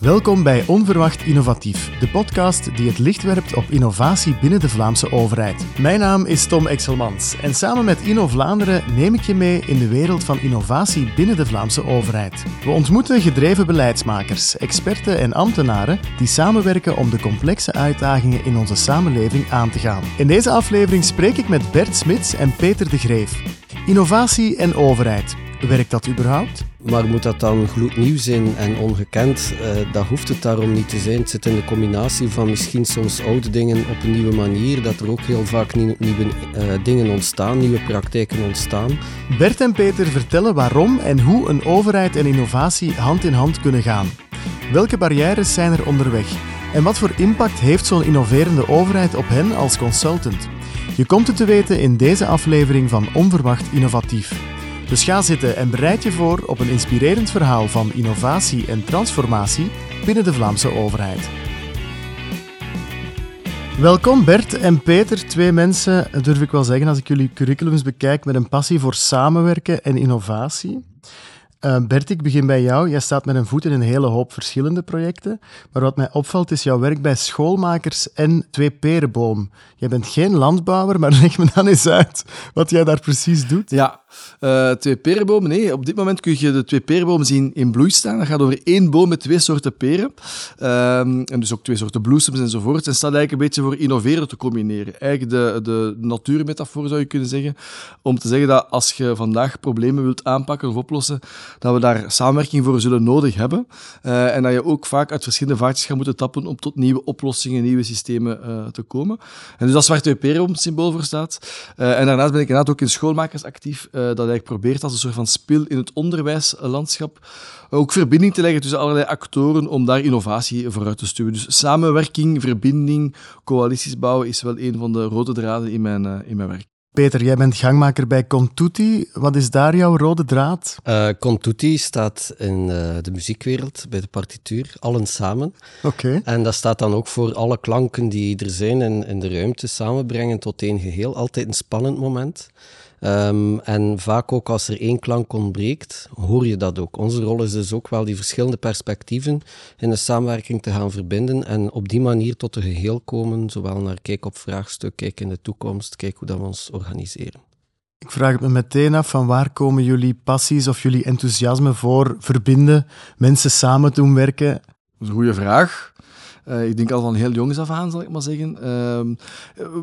Welkom bij Onverwacht Innovatief, de podcast die het licht werpt op innovatie binnen de Vlaamse overheid. Mijn naam is Tom Exelmans en samen met Inno Vlaanderen neem ik je mee in de wereld van innovatie binnen de Vlaamse overheid. We ontmoeten gedreven beleidsmakers, experten en ambtenaren die samenwerken om de complexe uitdagingen in onze samenleving aan te gaan. In deze aflevering spreek ik met Bert Smits en Peter de Greef. Innovatie en overheid. Werkt dat überhaupt? Maar moet dat dan gloednieuw zijn en ongekend? Uh, dat hoeft het daarom niet te zijn. Het zit in de combinatie van misschien soms oude dingen op een nieuwe manier, dat er ook heel vaak nieuwe uh, dingen ontstaan, nieuwe praktijken ontstaan. Bert en Peter vertellen waarom en hoe een overheid en innovatie hand in hand kunnen gaan. Welke barrières zijn er onderweg? En wat voor impact heeft zo'n innoverende overheid op hen als consultant? Je komt het te weten in deze aflevering van Onverwacht Innovatief. Dus ga zitten en bereid je voor op een inspirerend verhaal van innovatie en transformatie binnen de Vlaamse overheid. Welkom Bert en Peter, twee mensen, durf ik wel zeggen, als ik jullie curriculums bekijk, met een passie voor samenwerken en innovatie. Uh, Bert, ik begin bij jou. Jij staat met een voet in een hele hoop verschillende projecten. Maar wat mij opvalt is jouw werk bij schoolmakers en Twee Perenboom. Jij bent geen landbouwer, maar leg me dan eens uit wat jij daar precies doet. Ja, uh, twee perenbomen. Nee, op dit moment kun je de twee perenbomen zien in bloei staan. Dat gaat over één boom met twee soorten peren. Um, en dus ook twee soorten bloesems enzovoort. En staat eigenlijk een beetje voor innoveren te combineren. Eigenlijk de, de natuurmetafoor zou je kunnen zeggen. Om te zeggen dat als je vandaag problemen wilt aanpakken of oplossen, dat we daar samenwerking voor zullen nodig hebben. Uh, en dat je ook vaak uit verschillende vaartjes gaat moeten tappen om tot nieuwe oplossingen, nieuwe systemen uh, te komen. En dus dat is waar twee perenboom symbool voor staat. en daarnaast ben ik inderdaad ook in schoolmakers actief dat eigenlijk probeert als een soort van spil in het onderwijslandschap ook verbinding te leggen tussen allerlei actoren om daar innovatie vooruit te stuwen. Dus samenwerking, verbinding, coalities bouwen is wel een van de rode draden in mijn, uh, in mijn werk. Peter, jij bent gangmaker bij Contuti. Wat is daar jouw rode draad? Uh, Contuti staat in uh, de muziekwereld, bij de partituur, allen samen. Oké. En dat staat dan ook voor alle klanken die er zijn in, in de ruimte samenbrengen tot één geheel. Altijd een spannend moment. Um, en vaak ook als er één klank ontbreekt, hoor je dat ook. Onze rol is dus ook wel die verschillende perspectieven in de samenwerking te gaan verbinden en op die manier tot een geheel komen, zowel naar kijk op vraagstuk, kijk in de toekomst, kijk hoe dat we ons organiseren. Ik vraag het me meteen af, van waar komen jullie passies of jullie enthousiasme voor verbinden, mensen samen doen werken? Dat is een goede vraag. Uh, ik denk al van heel jongs af aan, zal ik maar zeggen. Uh,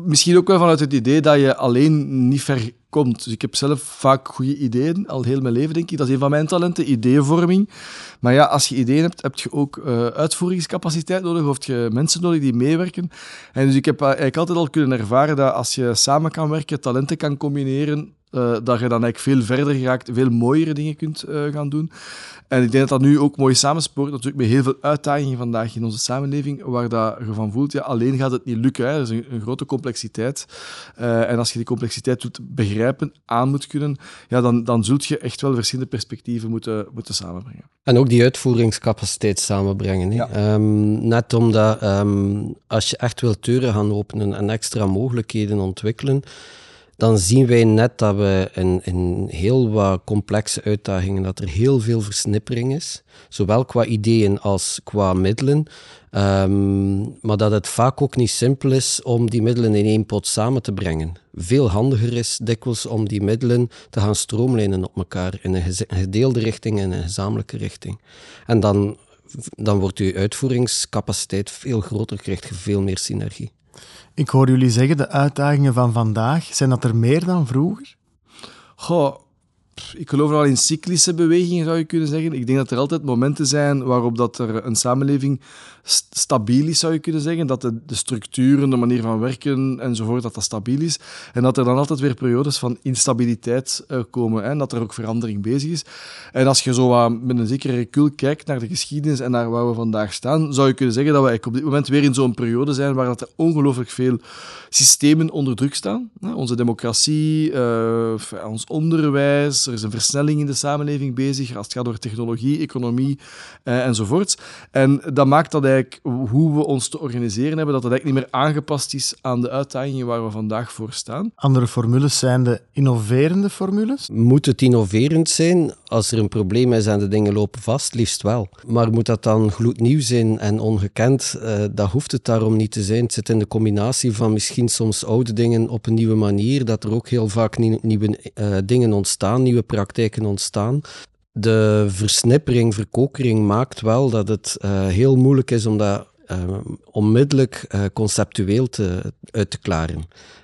misschien ook wel vanuit het idee dat je alleen niet ver komt. Dus ik heb zelf vaak goede ideeën, al heel mijn leven denk ik. Dat is een van mijn talenten, ideeënvorming. Maar ja, als je ideeën hebt, heb je ook uh, uitvoeringscapaciteit nodig, of je mensen nodig die meewerken. En dus ik heb eigenlijk altijd al kunnen ervaren dat als je samen kan werken, talenten kan combineren, dat je dan eigenlijk veel verder geraakt, veel mooiere dingen kunt uh, gaan doen. En ik denk dat dat nu ook mooi samenspoort, natuurlijk met heel veel uitdagingen vandaag in onze samenleving, waar dat je van voelt, ja, alleen gaat het niet lukken. Hè. Er is een, een grote complexiteit. Uh, en als je die complexiteit doet begrijpen, aan moet kunnen, ja, dan, dan zult je echt wel verschillende perspectieven moeten, moeten samenbrengen. En ook die uitvoeringscapaciteit samenbrengen. Ja. Um, net omdat um, als je echt wilt deuren gaan openen en extra mogelijkheden ontwikkelen, dan zien wij net dat we in, heel wat complexe uitdagingen, dat er heel veel versnippering is, zowel qua ideeën als qua middelen, um, maar dat het vaak ook niet simpel is om die middelen in één pot samen te brengen. Veel handiger is dikwijls om die middelen te gaan stroomlijnen op elkaar in een gedeelde richting en een gezamenlijke richting. En dan, dan wordt uw uitvoeringscapaciteit veel groter, krijgt je veel meer synergie. Ik hoor jullie zeggen, de uitdagingen van vandaag, zijn dat er meer dan vroeger? Goh, ik geloof wel in cyclische bewegingen, zou je kunnen zeggen. Ik denk dat er altijd momenten zijn waarop dat er een samenleving stabiel is, zou je kunnen zeggen. Dat de, de, structuren, de manier van werken enzovoort, dat dat stabiel is. En dat er dan altijd weer periodes van instabiliteit uh, komen. Hè, en dat er ook verandering bezig is. En als je zo uh, met een zekere recul kijkt naar de geschiedenis en naar waar we vandaag staan, zou je kunnen zeggen dat we op dit moment weer in zo'n periode zijn waar dat er ongelooflijk veel systemen onder druk staan. Hè. Onze democratie, uh, ons onderwijs, Er is een versnelling in de samenleving bezig als het gaat over technologie, economie uh, enzovoort. En dat maakt dat eigenlijk hoe we ons te organiseren hebben, dat dat eigenlijk niet meer aangepast is aan de uitdagingen waar we vandaag voor staan. Andere formules zijn de innoverende formules? Moet het innoverend zijn? Als er een probleem is en de dingen lopen vast, liefst wel. Maar moet dat dan gloednieuw zijn en ongekend? Uh, dat hoeft het daarom niet te zijn. Het zit in de combinatie van misschien soms oude dingen op een nieuwe manier, dat er ook heel vaak nieuwe uh, dingen ontstaan, praktijken ontstaan. De versnippering, verkokering maakt wel dat het uh, heel moeilijk is om dat uh, onmiddellijk uh, conceptueel te, uit te klaren.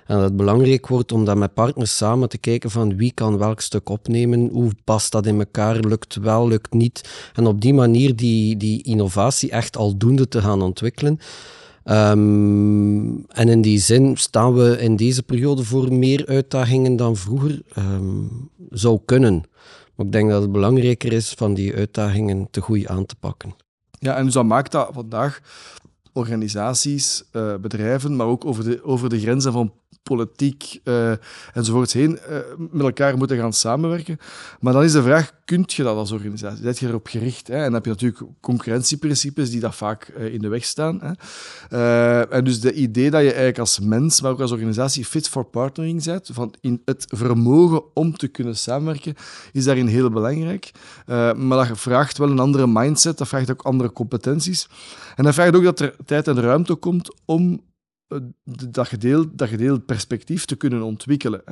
En dat het belangrijk wordt om dat met partners samen te kijken van wie kan welk stuk opnemen, hoe past dat in elkaar, lukt wel, lukt niet. En op die manier die, die innovatie echt aldoende te gaan ontwikkelen. Um, en in die zin staan we in deze periode voor meer uitdagingen dan vroeger um, zou kunnen. Maar ik denk dat het belangrijker is van die uitdagingen te goed aan te pakken. Ja, en dat maakt dat vandaag organisaties, uh, bedrijven, maar ook over de, over de grenzen van politiek uh, enzovoorts heen uh, met elkaar moeten gaan samenwerken. Maar dan is de vraag, kun je dat als organisatie? Zet je erop gericht? Hè? En dan heb je natuurlijk concurrentieprincipes die dat vaak uh, in de weg staan. Hè? en dus de idee dat je eigenlijk als mens, maar ook als organisatie fit for partnering zet, van in het vermogen om te kunnen samenwerken, is daarin heel belangrijk. maar dat vraagt wel een andere mindset, dat vraagt ook andere competenties. En dat vraagt ook dat er tijd en ruimte komt om eh, dat gedeeld, dat perspectief te kunnen ontwikkelen.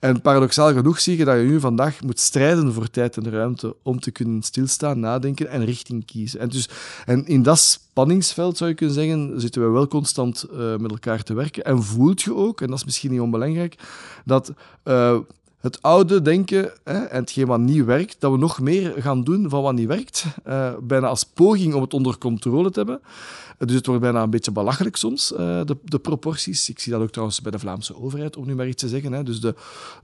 En paradoxaal genoeg zie je dat je nu vandaag moet strijden voor tijd en ruimte om te kunnen stilstaan, nadenken en richting kiezen. En, dus, en in dat spanningsveld, zou je kunnen zeggen, zitten we wel constant uh, met elkaar te werken. En voelt je ook, en dat is misschien niet onbelangrijk, dat uh, het oude denken hè, en hetgeen wat niet werkt, dat we nog meer gaan doen van wat niet werkt. Bijna als poging om het onder controle te hebben. Dus het wordt bijna een beetje belachelijk soms, uh, de, de, proporties. Ik zie dat ook trouwens bij de Vlaamse overheid, om nu maar iets te zeggen. Hè. Dus de,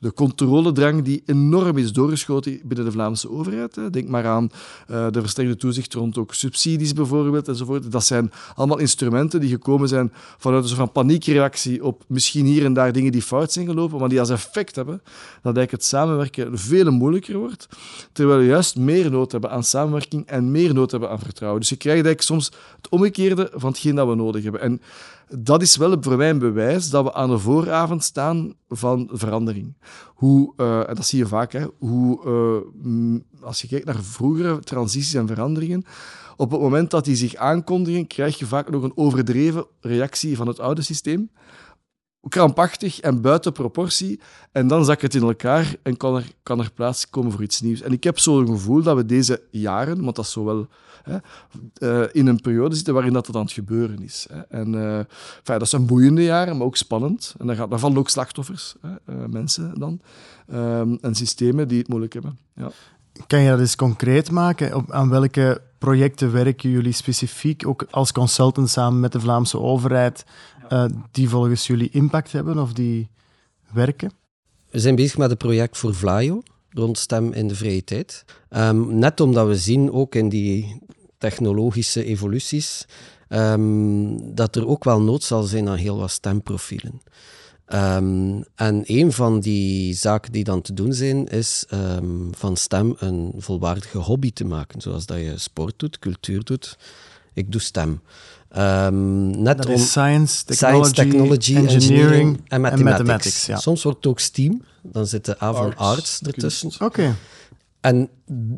de controledrang die enorm is doorgeschoten binnen de Vlaamse overheid. Denk maar aan uh, de versterkte toezicht rond ook subsidies bijvoorbeeld enzovoort. Dat zijn allemaal instrumenten die gekomen zijn vanuit een soort van paniekreactie op misschien hier en daar dingen die fout zijn gelopen, maar die als effect hebben dat eigenlijk het samenwerken veel moeilijker wordt, terwijl we juist meer nood hebben aan samenwerking en meer nood hebben aan vertrouwen. Dus je krijgt eigenlijk soms het omgekeerde van hetgeen dat we nodig hebben. En dat is wel voor mij een bewijs dat we aan de vooravond staan van verandering. Hoe, uh, en dat zie je vaak, hè, hoe, uh, als je kijkt naar vroegere transities en veranderingen, op het moment dat die zich aankondigen, krijg je vaak nog een overdreven reactie van het oude systeem krampachtig en buiten proportie. En dan zak het in elkaar en kan er, kan er plaats komen voor iets nieuws. En ik heb zo'n gevoel dat we deze jaren, want dat is zo wel hè, uh, in een periode zitten waarin dat, aan het gebeuren is. Hè. En uh, dat zijn boeiende jaren, maar ook spannend. En daar, gaat, daar vallen ook slachtoffers, hè, uh, mensen dan, um, en systemen die het moeilijk hebben. Ja. Kan je dat eens concreet maken? Op, aan welke projecten werken jullie specifiek, ook als consultant samen met de Vlaamse overheid, uh, die volgens jullie impact hebben of die werken? We zijn bezig met een project voor Vlaio rond stem in de vrije tijd. Um, net omdat we zien, ook in die technologische evoluties, um, dat er ook wel nood zal zijn aan heel wat stemprofielen. Um, en een van die zaken die dan te doen zijn, is um, van stem een volwaardige hobby te maken. Zoals dat je sport doet, cultuur doet. Ik doe stem. Um, net dat om science, technology, science, technology engineering, engineering, en mathematics. En mathematics ja. Soms wordt het ook STEAM, dan zit de A van arts, arts ertussen. Oké. Okay. En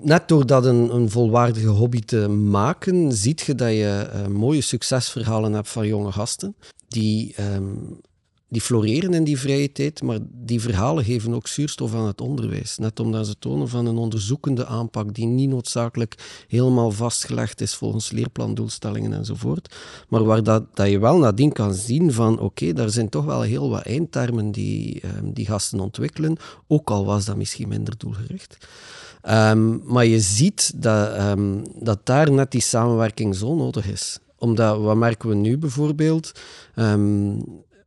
net door dat een, een, volwaardige hobby te maken, ziet je dat je uh, mooie succesverhalen hebt van jonge gasten die um, die floreren in die vrije tijd, maar die verhalen geven ook zuurstof aan het onderwijs. Net omdat ze tonen van een onderzoekende aanpak die niet noodzakelijk helemaal vastgelegd is volgens leerplandoelstellingen enzovoort, maar waar dat, dat je wel nadien kan zien van oké, daar zijn toch wel heel wat eindtermen die um, die gasten ontwikkelen, ook al was dat misschien minder doelgericht. Um, maar je ziet dat, um, dat daar net die samenwerking zo nodig is omdat, wat merken we nu bijvoorbeeld?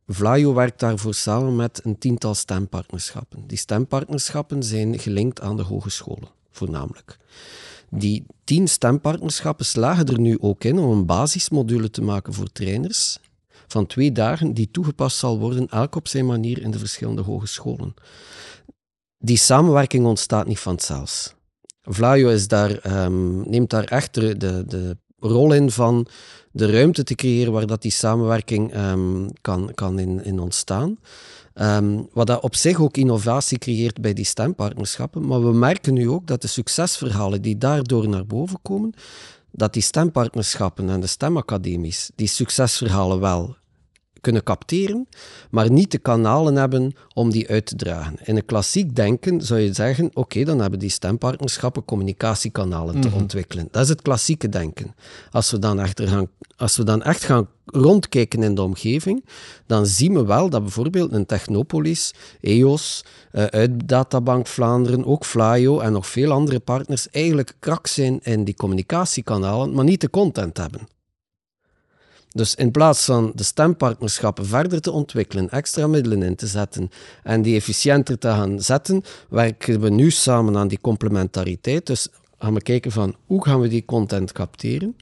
Vlaio werkt daarvoor samen met een tiental stempartnerschappen. Die stempartnerschappen zijn gelinkt aan de hogescholen, voornamelijk. Die tien stempartnerschappen slagen er nu ook in om een basismodule te maken voor trainers van twee dagen die toegepast zal worden, elk op zijn manier in de verschillende hogescholen. die samenwerking ontstaat niet vanzelfs. Vlaio is daar, ehm, neemt daar echt de, de, rol in van de ruimte te creëren waar dat die samenwerking ehm, kan, kan in, in ontstaan. Ehm, wat dat op zich ook innovatie creëert bij die stempartnerschappen. Maar we merken nu ook dat de succesverhalen die daardoor naar boven komen, dat die stempartnerschappen en de stemacademies die succesverhalen wel kunnen capteren, maar niet de kanalen hebben om die uit te dragen. In een klassiek denken zou je zeggen, oké, dan hebben die stempartnerschappen communicatiekanalen te mhm. ontwikkelen. Dat is het klassieke denken. Als we dan, echter gaan, als we dan echt gaan rondkijken in de omgeving, dan zien we wel dat bijvoorbeeld een Technopolis, EOS, uh, uit Databank Vlaanderen, ook Flyo en nog veel andere partners eigenlijk krak zijn in die communicatiekanalen, maar niet de content hebben. Dus in plaats van de stempartnerschappen verder te ontwikkelen, extra middelen in te zetten en die efficiënter te gaan zetten, werken we nu samen aan die complementariteit. Dus gaan we kijken van hoe gaan we die content capteren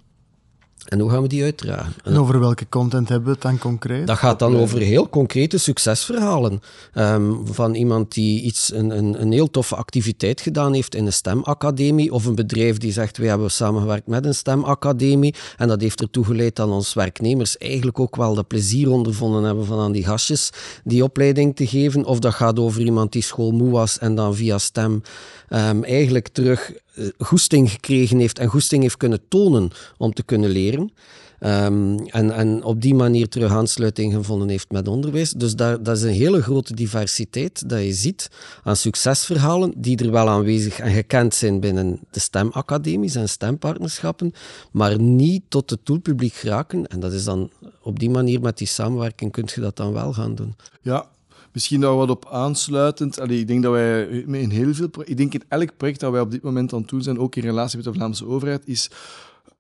en hoe gaan we die uitdragen? En over welke content hebben we het dan concreet? Dat gaat dan over heel concrete succesverhalen. Ehm, van iemand die iets, een, een, een heel toffe activiteit gedaan heeft in een stemacademie, of een bedrijf die zegt, wij hebben samengewerkt met een stemacademie, en dat heeft ertoe geleid dat ons werknemers eigenlijk ook wel dat plezier ondervonden hebben van aan die gastjes die opleiding te geven. Of dat gaat over iemand die schoolmoe was en dan via stem um, eigenlijk terug goesting gekregen heeft en goesting heeft kunnen tonen om te kunnen leren. Um, en, en op die manier terug aansluiting gevonden heeft met onderwijs. Dus daar, dat is een hele grote diversiteit dat je ziet aan succesverhalen die er wel aanwezig en gekend zijn binnen de stemacademies en stempartnerschappen, maar niet tot het doelpubliek geraken. En dat is dan op die manier met die samenwerking kun je dat dan wel gaan doen. Ja, Misschien daar wat op aansluitend. Allee, ik denk dat wij in heel veel. Ik denk in elk project dat wij op dit moment aan het doen zijn, ook in relatie met de Vlaamse overheid, is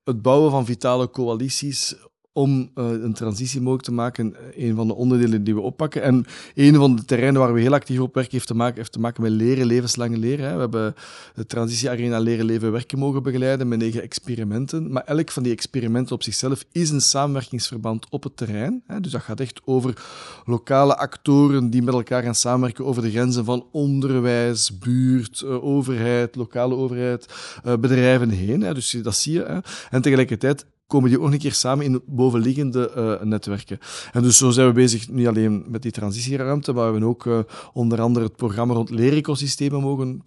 het bouwen van vitale coalities om uh, een transitie mogelijk te maken, eh, een van de onderdelen die we oppakken. En een van de terreinen waar we heel actief op werken heeft te maken, heeft te maken met leren, levenslange leren. Hè. We hebben de transitiearena leren, leven, werken mogen begeleiden met negen experimenten. Maar elk van die experimenten op zichzelf is een samenwerkingsverband op het terrein. Hè. Dus dat gaat echt over lokale actoren die met elkaar gaan samenwerken over de grenzen van onderwijs, buurt, uh, overheid, lokale overheid, bedrijven heen. Hè. Dus dat zie je. Hè. En tegelijkertijd komen die ook een keer samen in bovenliggende uh, netwerken. En dus zo zijn we bezig, niet alleen met die transitieruimte, maar we hebben ook uh, onder andere het programma rond leerecosystemen mogen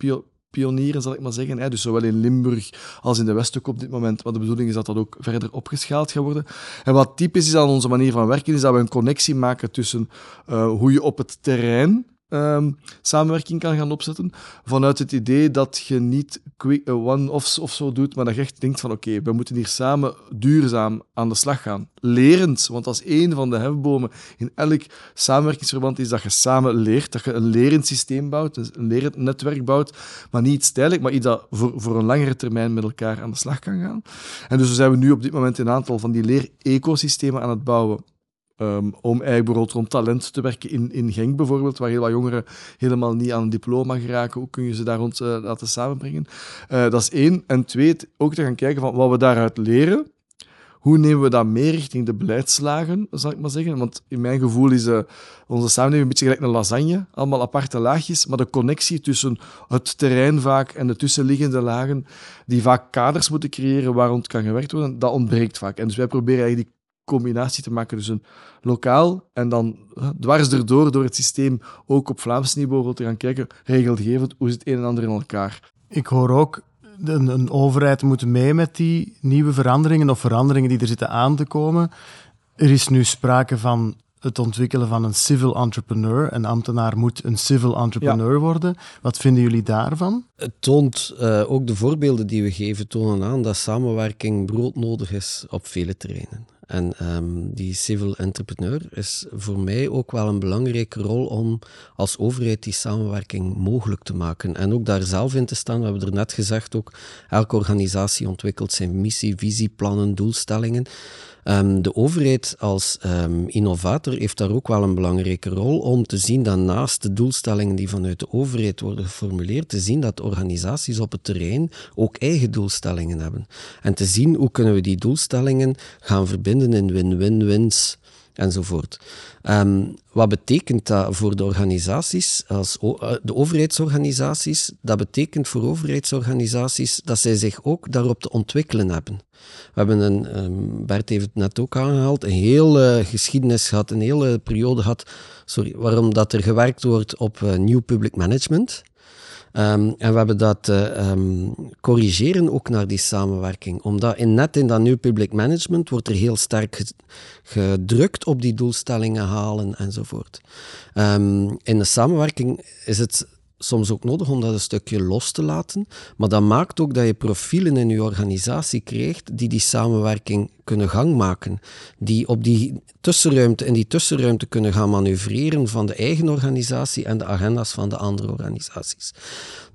pionieren, zal ik maar zeggen. Dus zowel in Limburg als in de Westhoek op dit moment. Maar de bedoeling is dat dat ook verder opgeschaald gaat worden. En wat typisch is aan onze manier van werken, is dat we een connectie maken tussen uh, hoe je op het terrein um, samenwerking kan gaan opzetten. Vanuit het idee dat je niet uh, one-offs of zo doet, maar dat je echt denkt van oké, we moeten hier samen duurzaam aan de slag gaan. Lerend, want als een van de hefbomen in elk samenwerkingsverband is dat je samen leert, dat je een lerend systeem bouwt, een lerend netwerk bouwt, maar niet iets maar iets dat voor, voor een langere termijn met elkaar aan de slag kan gaan. En dus zijn we nu op dit moment een aantal van die leer-ecosystemen aan het bouwen Um, om eigenlijk bijvoorbeeld rond talent te werken in, in Genk bijvoorbeeld, waar heel wat jongeren helemaal niet aan een diploma geraken. Hoe kun je ze daar rond uh, laten samenbrengen? Uh, dat is één. En twee, ook te gaan kijken van wat we daaruit leren. Hoe nemen we dat mee richting de beleidslagen, zal ik maar zeggen? Want in mijn gevoel is uh, onze samenleving een beetje gelijk een lasagne. Allemaal aparte laagjes, maar de connectie tussen het terrein vaak en de tussenliggende lagen, die vaak kaders moeten creëren waar rond kan gewerkt worden, dat ontbreekt vaak. En dus wij proberen eigenlijk combinatie te maken tussen lokaal en dan dwars erdoor, door het systeem, ook op Vlaams niveau te gaan kijken, regelgevend, hoe zit het een en ander in elkaar. Ik hoor ook, een, een overheid moet mee met die nieuwe veranderingen of veranderingen die er zitten aan te komen. Er is nu sprake van het ontwikkelen van een civil entrepreneur. Een ambtenaar moet een civil entrepreneur worden. Wat vinden jullie daarvan? Het toont, uh, ook de voorbeelden die we geven, tonen aan dat samenwerking broodnodig is op vele terreinen. En um, die civil entrepreneur is voor mij ook wel een belangrijke rol om als overheid die samenwerking mogelijk te maken. En ook daar zelf in te staan. We hebben er net gezegd ook, elke organisatie ontwikkelt zijn missie, visie, plannen, doelstellingen. Um, de overheid als um, innovator heeft daar ook wel een belangrijke rol om te zien dat naast de doelstellingen die vanuit de overheid worden geformuleerd, te zien dat organisaties op het terrein ook eigen doelstellingen hebben. En te zien hoe kunnen we die doelstellingen gaan verbinden in win-win-wins enzovoort. Um, wat betekent dat voor de organisaties, als eh, de overheidsorganisaties? Dat betekent voor overheidsorganisaties dat zij zich ook daarop te ontwikkelen hebben. We hebben een, um, Bert heeft het net ook aangehaald, een hele geschiedenis gehad, een hele periode gehad, sorry, waarom dat er gewerkt wordt op uh, nieuw public management. Um, en we hebben dat uh, um, corrigeren ook naar die samenwerking. Omdat in, net in dat nieuw public management wordt er heel sterk gedrukt op die doelstellingen halen enzovoort. Um, in de samenwerking is het soms ook nodig om dat een stukje los te laten. Maar dat maakt ook dat je profielen in je organisatie krijgt die die samenwerking kunnen gang maken. Die op die tussenruimte, in die tussenruimte kunnen gaan manoeuvreren van de eigen organisatie en de agenda's van de andere organisaties.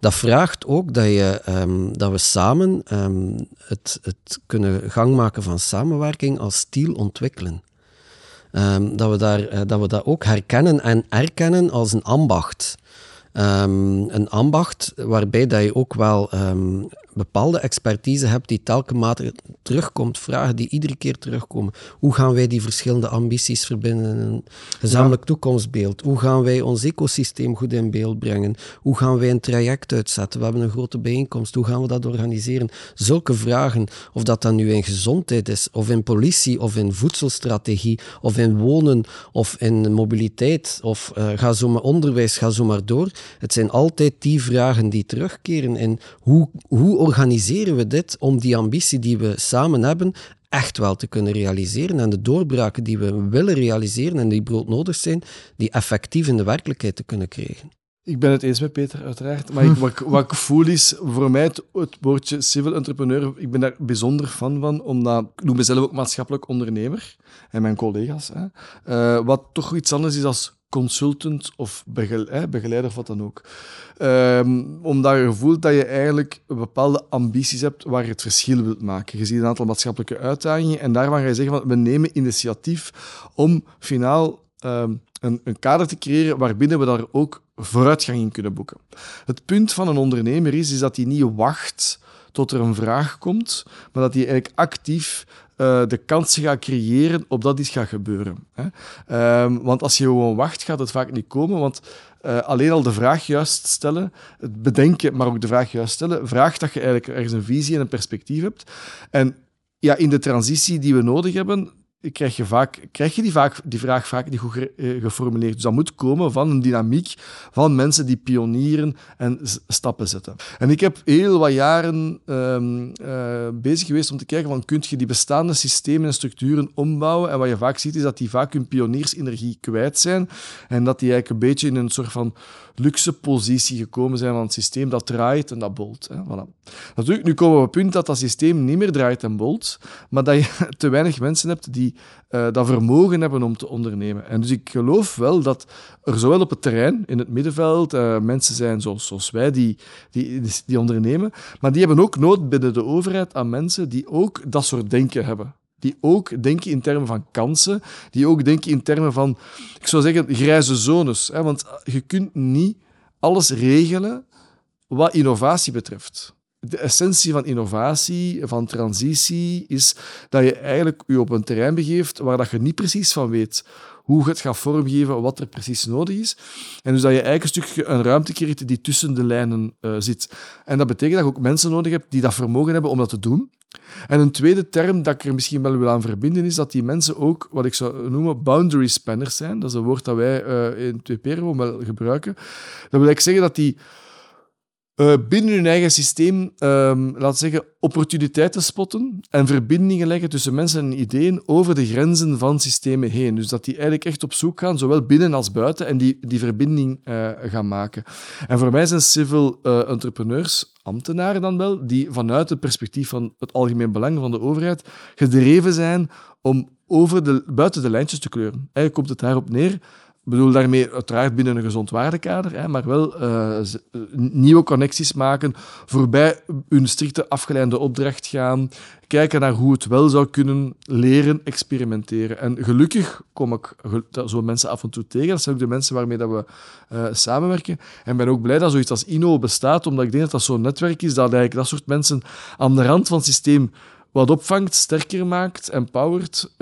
Dat vraagt ook dat, je, um, dat we samen um, het, het kunnen gang maken van samenwerking als stiel ontwikkelen. Um, dat, we daar, uh, dat we dat ook herkennen en erkennen als een ambacht. Um, een ambacht waarbij dat je ook wel um, bepaalde expertise hebt die telkens terugkomt, vragen die iedere keer terugkomen. Hoe gaan wij die verschillende ambities verbinden in een gezamenlijk toekomstbeeld? Hoe gaan wij ons ecosysteem goed in beeld brengen? Hoe gaan wij een traject uitzetten? We hebben een grote bijeenkomst. Hoe gaan we dat organiseren? Zulke vragen, of dat dan nu in gezondheid is, of in politie, of in voedselstrategie, of in wonen, of in mobiliteit, of uh, ga zo maar onderwijs, ga zo maar door. Het zijn altijd die vragen die terugkeren in hoe, hoe organiseren we dit om die ambitie die we samen hebben echt wel te kunnen realiseren en de doorbraken die we willen realiseren en die broodnodig zijn, die effectief in de werkelijkheid te kunnen krijgen. Ik ben het eens met Peter, uiteraard. Maar ik, wat, ik voel is, voor mij het, woordje civil entrepreneur, ik ben daar bijzonder fan van, omdat ik noem mezelf ook maatschappelijk ondernemer en mijn collega's. Hè, uh, wat toch iets anders is als consultant of begeleider of wat dan ook. Um, omdat je voelt dat je eigenlijk bepaalde ambities hebt waar je het verschil wilt maken. Je ziet een aantal maatschappelijke uitdagingen en daarvan ga je zeggen van we nemen initiatief om finaal um, een, een, kader te creëren waarbinnen we daar ook vooruitgang in kunnen boeken. Het punt van een ondernemer is, is dat hij niet wacht tot er een vraag komt, maar dat hij eigenlijk actief uh, de kansen gaat creëren op dat iets gaat gebeuren. Hè. Um, want als je gewoon wacht, gaat het vaak niet komen, want uh, alleen al de vraag juist stellen, het bedenken, maar ook de vraag juist stellen, vraagt dat je eigenlijk ergens een visie en een perspectief hebt. En ja, in de transitie die we nodig hebben, krijg je, vaak, krijg je die, vaak, die vraag vaak niet goed eh, geformuleerd. Dus dat moet komen van een dynamiek van mensen die pionieren en stappen zetten. En ik heb heel wat jaren um, uh, bezig geweest om te kijken van kun je die bestaande systemen en structuren ombouwen. En wat je vaak ziet is dat die vaak hun pioniersenergie kwijt zijn en dat die eigenlijk een beetje in een soort van luxe positie gekomen zijn van het systeem dat draait en dat bolt. Hè. Voilà. Natuurlijk, nu komen we op het punt dat dat systeem niet meer draait en bolt, maar dat je te weinig mensen hebt die uh, dat vermogen hebben om te ondernemen. En dus ik geloof wel dat er zowel op het terrein, in het middenveld, uh, mensen zijn zoals, wij die, die, die ondernemen, maar die hebben ook nood binnen de overheid aan mensen die ook dat soort denken hebben die ook denken in termen van kansen, die ook denken in termen van, ik zou zeggen, grijze zones. Hè? Want je kunt niet alles regelen wat innovatie betreft. De essentie van innovatie, van transitie, is dat je eigenlijk je op een terrein begeeft waar dat je niet precies van weet hoe je het gaat vormgeven, wat er precies nodig is. En dus dat je eigenlijk een stukje een ruimte creëert die tussen de lijnen uh, zit. En dat betekent dat je ook mensen nodig hebt die dat vermogen hebben om dat te doen. En een tweede term dat ik er misschien wel wil aan verbinden, is dat die mensen ook, wat ik zou noemen, boundary spanners zijn. Dat is een woord dat wij uh, in 2 wel gebruiken. Dat wil ik zeggen dat die uh, binnen hun eigen systeem, um, laten zeggen, opportuniteiten spotten en verbindingen leggen tussen mensen en ideeën over de grenzen van systemen heen. Dus dat die eigenlijk echt op zoek gaan, zowel binnen als buiten, en die, die verbinding uh, gaan maken. En voor mij zijn civil uh, entrepreneurs, ambtenaren dan wel, die vanuit het perspectief van het algemeen belang van de overheid gedreven zijn om over de, buiten de lijntjes te kleuren. Eigenlijk komt het daarop neer ik bedoel daarmee uiteraard binnen een gezond waardekader, hè, maar wel uh, nieuwe connecties maken, voorbij hun strikte afgeleide opdracht gaan, kijken naar hoe het wel zou kunnen, leren, experimenteren. En gelukkig kom ik zo mensen af en toe tegen. Dat zijn ook de mensen waarmee dat we uh, samenwerken. En ben ook blij dat zoiets als INO bestaat, omdat ik denk dat dat zo'n netwerk is dat eigenlijk dat soort mensen aan de rand van het systeem wat opvangt, sterker maakt, empowert.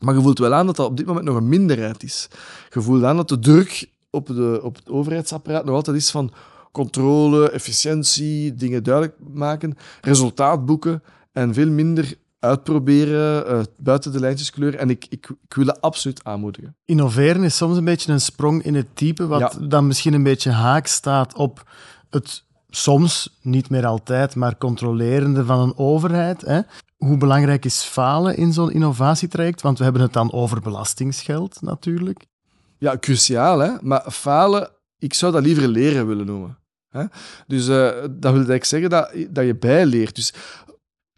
Maar je voelt wel aan dat dat op dit moment nog een minderheid is. Je voelt aan dat de druk op, de, op het overheidsapparaat nog altijd is van controle, efficiëntie, dingen duidelijk maken, resultaat boeken en veel minder uitproberen, uh, buiten de lijntjes kleuren. En ik, ik, ik wil dat absoluut aanmoedigen. Innoveren is soms een beetje een sprong in het type, wat dan misschien een beetje haak staat op het soms, niet meer altijd, maar controlerende van een overheid. Hè? Hoe belangrijk is falen in zo'n innovatietraject? Want we hebben het dan over belastingsgeld natuurlijk. Ja, cruciaal, hè? maar falen, ik zou dat liever leren willen noemen. Hè? Dus uh, dat wil eigenlijk zeggen dat, dat je bijleert. Dus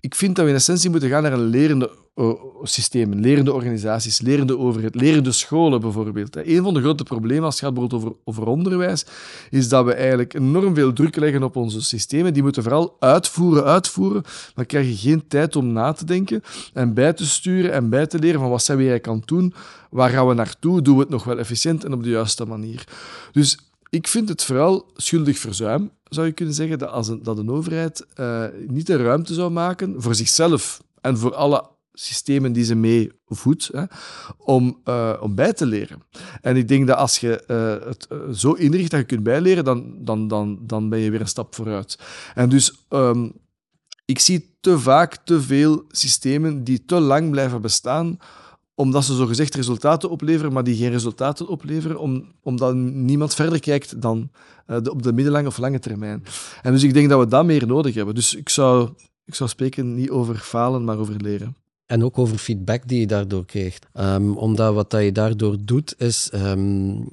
ik vind dat we in essentie moeten gaan naar een lerende uh, systeem, lerende organisaties, lerende overheid, lerende scholen bijvoorbeeld. Een van de grote problemen als het gaat bijvoorbeeld over, over onderwijs, is dat we eigenlijk enorm veel druk leggen op onze systemen. Die moeten vooral uitvoeren, uitvoeren, maar krijgen geen tijd om na te denken en bij te sturen en bij te leren van wat zijn we eigenlijk aan doen, waar gaan we naartoe, doen we het nog wel efficiënt en op de juiste manier. Dus ik vind het vooral schuldig verzuim, zou je kunnen zeggen, dat, als een, dat een overheid uh, niet de ruimte zou maken voor zichzelf en voor alle systemen die ze mee voedt, hè, om, uh, om bij te leren. En ik denk dat als je uh, het zo inricht dat je kunt bijleren, dan, dan, dan, dan ben je weer een stap vooruit. En dus um, ik zie te vaak te veel systemen die te lang blijven bestaan, omdat ze zogezegd resultaten opleveren, maar die geen resultaten opleveren, om, omdat niemand verder kijkt dan de, op de middellange of lange termijn. En dus ik denk dat we dat meer nodig hebben. Dus ik zou, ik zou spreken niet over falen, maar over leren. En ook over feedback die je daardoor krijgt. Um, omdat wat dat je daardoor doet, is... Um,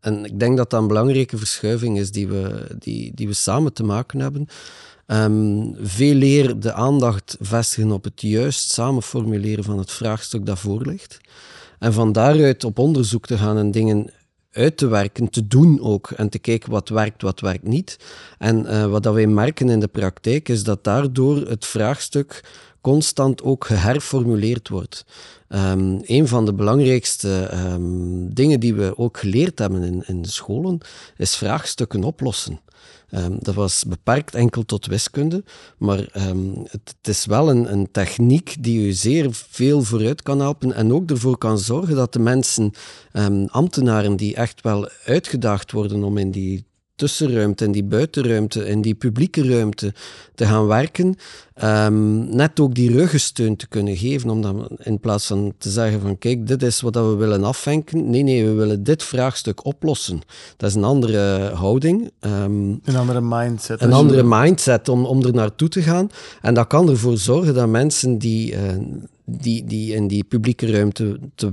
en ik denk dat dat een belangrijke verschuiving is die we, die, die we samen te maken hebben. Um, veel eer de aandacht vestigen op het juist samen formuleren van het vraagstuk dat voor ligt. En van daaruit op onderzoek te gaan en dingen uit te werken, te doen ook. En te kijken wat werkt, wat werkt niet. En uh, wat dat wij merken in de praktijk is dat daardoor het vraagstuk constant ook geherformuleerd wordt. Um, een van de belangrijkste um, dingen die we ook geleerd hebben in, in scholen is vraagstukken oplossen. Um, dat was beperkt enkel tot wiskunde, maar um, het, het, is wel een, een, techniek die u zeer veel vooruit kan helpen en ook ervoor kan zorgen dat de mensen, um, ambtenaren die echt wel uitgedaagd worden om in die tussenruimte, in die buitenruimte, in die publieke ruimte te gaan werken, um, net ook die ruggensteun te kunnen geven, om dan in plaats van te zeggen van kijk, dit is wat we willen afwenken, nee, nee, we willen dit vraagstuk oplossen. Dat is een andere houding. Um, een andere mindset. Een andere mindset om, om er naartoe te gaan. En dat kan ervoor zorgen dat mensen die, uh, die, die in die publieke ruimte te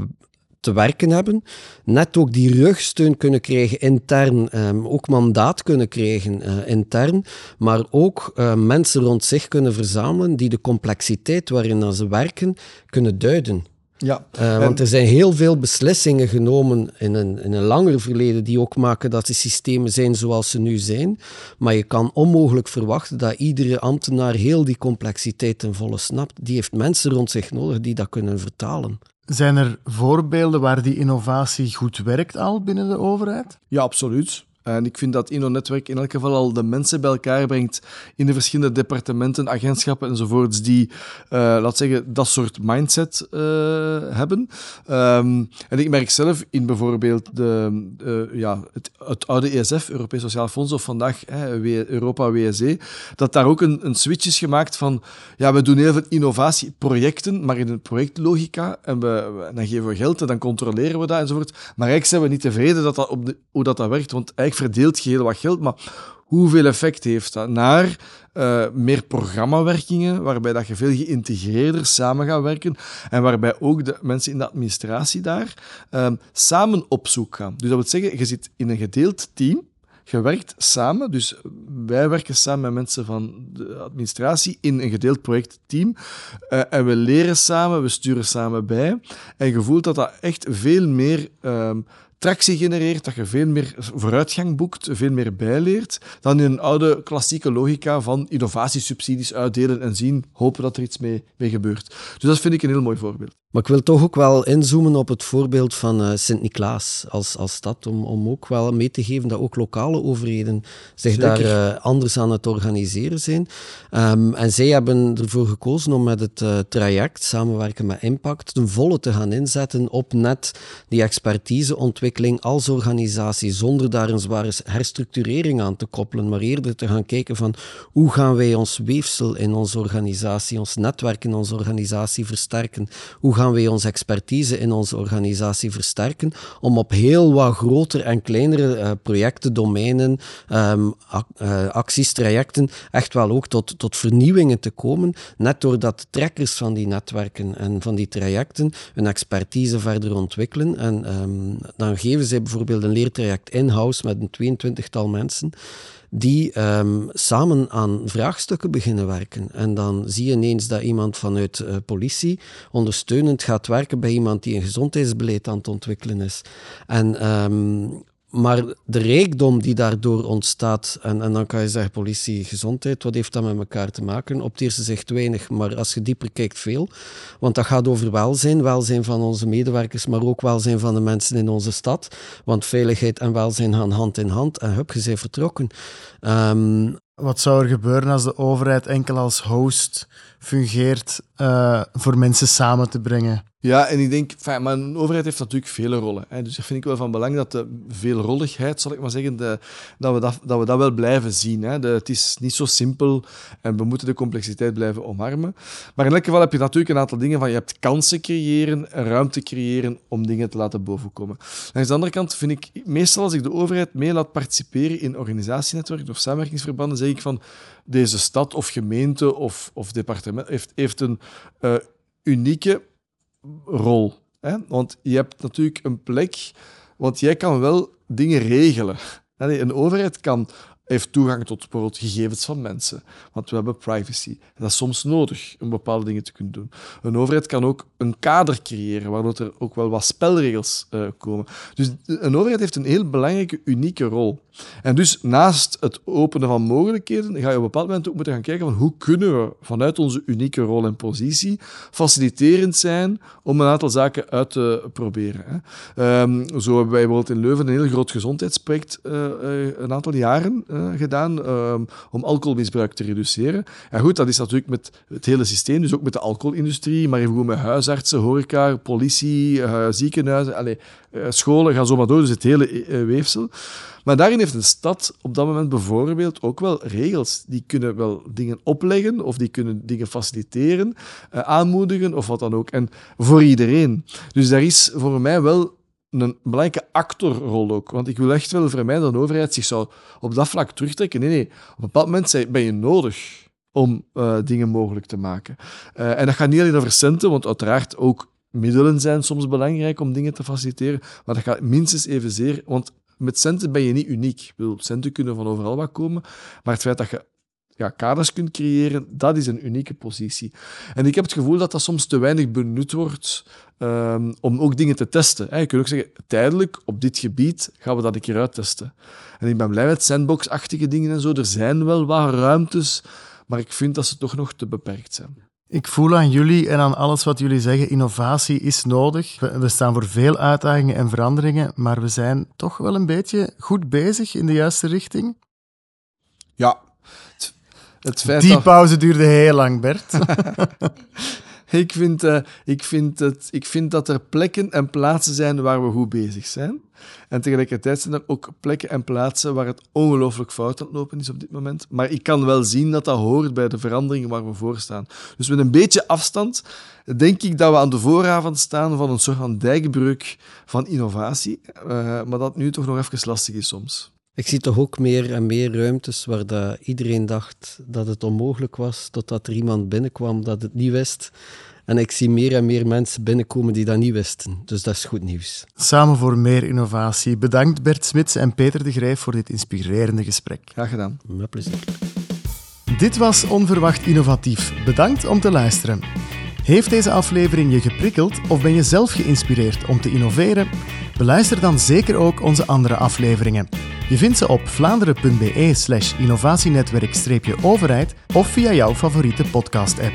te werken hebben, net ook die rugsteun kunnen krijgen intern, um, ook mandaat kunnen krijgen uh, intern, maar ook uh, mensen rond zich kunnen verzamelen die de complexiteit waarin ze werken kunnen duiden. Ja, uh, want er zijn heel veel beslissingen genomen in een, in een langer verleden die ook maken dat de systemen zijn zoals ze nu zijn. Maar je kan onmogelijk verwachten dat iedere ambtenaar heel die complexiteit ten volle snapt. Die heeft mensen rond zich nodig die dat kunnen vertalen. Zijn er voorbeelden waar die innovatie goed werkt al binnen de overheid? Ja, absoluut. En ik vind dat InnoNetwerk in elk geval al de mensen bij elkaar brengt in de verschillende departementen, agentschappen enzovoorts, die, uh, laat zeggen, dat soort mindset uh, hebben. Um, en ik merk zelf in bijvoorbeeld de, uh, ja, het, het, oude ESF, Europees Sociaal Fonds, of vandaag Europa WSE, dat daar ook een, een switch is gemaakt van, ja, we doen heel veel innovatieprojecten, maar in een projectlogica, en we, dan geven we geld en dan controleren we dat enzovoort. Maar eigenlijk zijn we niet tevreden dat dat op hoe dat, dat werkt, want eigenlijk verdeelt je heel wat geld, maar hoeveel effect heeft dat? Naar uh, meer programmawerkingen, waarbij dat je veel geïntegreerder samen gaat werken en waarbij ook de mensen in de administratie daar uh, samen op zoek gaan. Dus dat wil zeggen, je zit in een gedeeld team, je werkt samen, dus wij werken samen met mensen van de administratie in een gedeeld projectteam uh, en we leren samen, we sturen samen bij en je voelt dat dat echt veel meer... Uh, tractie genereert, dat je veel meer vooruitgang boekt, veel meer bijleert, dan in een oude klassieke logica van innovatiesubsidies uitdelen en zien, hopen dat er iets mee, mee gebeurt. Dus dat vind ik een heel mooi voorbeeld. Maar ik wil toch ook wel inzoomen op het voorbeeld van uh, Sint-Niklaas als, als stad, om, om ook wel mee te geven dat ook lokale overheden zich daar uh, anders aan het organiseren zijn. Um, en zij hebben ervoor gekozen om met het uh, traject, samenwerken met Impact, ten volle te gaan inzetten op net die expertiseontwikkeling als organisatie, zonder daar een zware herstructurering aan te koppelen, maar eerder te gaan kijken van hoe gaan wij ons weefsel in onze organisatie, ons netwerk in onze organisatie versterken, hoe gaan wij onze expertise in onze organisatie versterken om op heel wat grotere en kleinere uh, projecten, domeinen, um, uh, acties, trajecten echt wel ook tot, tot vernieuwingen te komen, net doordat trekkers van die netwerken en van die trajecten hun expertise verder ontwikkelen. En um, dan geven zij bijvoorbeeld een leertraject in-house met een 22-tal mensen die um, samen aan vraagstukken beginnen werken. En dan zie je ineens dat iemand vanuit uh, politie ondersteunend gaat werken bij iemand die een gezondheidsbeleid aan het ontwikkelen is. En um, maar de rijkdom die daardoor ontstaat, en, en dan kan je zeggen politie, gezondheid, wat heeft dat met elkaar te maken? Op het eerste zicht weinig, maar als je dieper kijkt veel. Want dat gaat over welzijn, welzijn van onze medewerkers, maar ook welzijn van de mensen in onze stad. Want veiligheid en welzijn gaan hand in hand en hup, je bent vertrokken. Um, wat zou er gebeuren als de overheid enkel als host fungeert uh, voor mensen samen te brengen? Ja, en ik denk, maar een overheid heeft natuurlijk vele rollen. Hè. Dus dat vind ik wel van belang dat de veelrolligheid, zal ik maar zeggen, de, dat, we dat, dat we dat wel blijven zien. Hè. Het is niet zo simpel en we moeten de complexiteit blijven omarmen. Maar in elk geval heb je natuurlijk een aantal dingen van je hebt kansen creëren, ruimte creëren om dingen te laten bovenkomen. Aan de andere kant vind ik, meestal als ik de overheid mee laat participeren in organisatienetwerken of samenwerkingsverbanden, zeg ik van deze stad of gemeente of, of departement heeft, heeft een uh, unieke rol. Hè? Want je hebt natuurlijk een plek, want jij kan wel dingen regelen. Een overheid kan heeft toegang tot bijvoorbeeld gegevens van mensen. Want we hebben privacy. Dat is soms nodig om bepaalde dingen te kunnen doen. Een overheid kan ook een kader creëren, waardoor er ook wel wat spelregels uh, komen. Dus een overheid heeft een heel belangrijke, unieke rol. En dus naast het openen van mogelijkheden, ga je op een bepaald moment ook moeten gaan kijken van hoe kunnen we vanuit onze unieke rol en positie faciliterend zijn om een aantal zaken uit te proberen. Hè. Um, zo hebben wij bijvoorbeeld in Leuven een heel groot gezondheidsproject uh, uh, een aantal jaren uh, gedaan um, om alcoholmisbruik te reduceren. En goed, dat is natuurlijk met het hele systeem, dus ook met de alcoholindustrie, maar even goed met huisartsen, horeca, politie, uh, ziekenhuizen, allez, uh, scholen, gaan zo maar door, dus het hele weefsel. Maar daarin heeft een stad op dat moment bijvoorbeeld ook wel regels. Die kunnen wel dingen opleggen of die kunnen dingen faciliteren, aanmoedigen of wat dan ook. En voor iedereen. Dus daar is voor mij wel een belangrijke actorrol ook. Want ik wil echt wel vermijden dat een overheid zich zou op dat vlak terugtrekken. Nee, nee. Op een bepaald moment ben je nodig om uh, dingen mogelijk te maken. Uh, en dat gaat niet alleen over centen, want uiteraard ook middelen zijn soms belangrijk om dingen te faciliteren. Maar dat gaat minstens evenzeer... Want met centen ben je niet uniek. Ik centen kunnen van overal wat komen. Maar het feit dat je ja, kaders kunt creëren, dat is een unieke positie. En ik heb het gevoel dat dat soms te weinig benut wordt um, om ook dingen te testen. Je kunt ook zeggen, tijdelijk op dit gebied gaan we dat een keer uittesten. En ik ben blij met sandbox-achtige dingen en zo. Er zijn wel wat ruimtes, maar ik vind dat ze toch nog te beperkt zijn. Ik voel aan jullie en aan alles wat jullie zeggen, innovatie is nodig. We, staan voor veel uitdagingen en veranderingen, maar we zijn toch wel een beetje goed bezig in de juiste richting. Ja, het Die pauze duurde heel lang, Bert. ik, vind, uh, ik, vind het, ik vind dat er plekken en plaatsen zijn waar we goed bezig zijn. En tegelijkertijd zijn er ook plekken en plaatsen waar het ongelooflijk fout aan het lopen is op dit moment. Maar ik kan wel zien dat dat hoort bij de veranderingen waar we voor staan. Dus met een beetje afstand denk ik dat we aan de vooravond staan van een soort van dijkbreuk van innovatie. Uh, maar dat nu toch nog even lastig is soms. Ik zie toch ook meer en meer ruimtes waar dat iedereen dacht dat het onmogelijk was, totdat er iemand binnenkwam dat het niet wist. En ik zie meer en meer mensen binnenkomen die dat niet wisten. Dus dat is goed nieuws. Samen voor meer innovatie. Bedankt Bert Smits en Peter de Grijf voor dit inspirerende gesprek. Graag gedaan. Met plezier. Dit was Onverwacht Innovatief. Bedankt om te luisteren. Heeft deze aflevering je geprikkeld of ben je zelf geïnspireerd om te innoveren? Beluister dan zeker ook onze andere afleveringen. Je vindt ze op vlaanderen.be slash innovatienetwerk-overheid of via jouw favoriete podcast-app.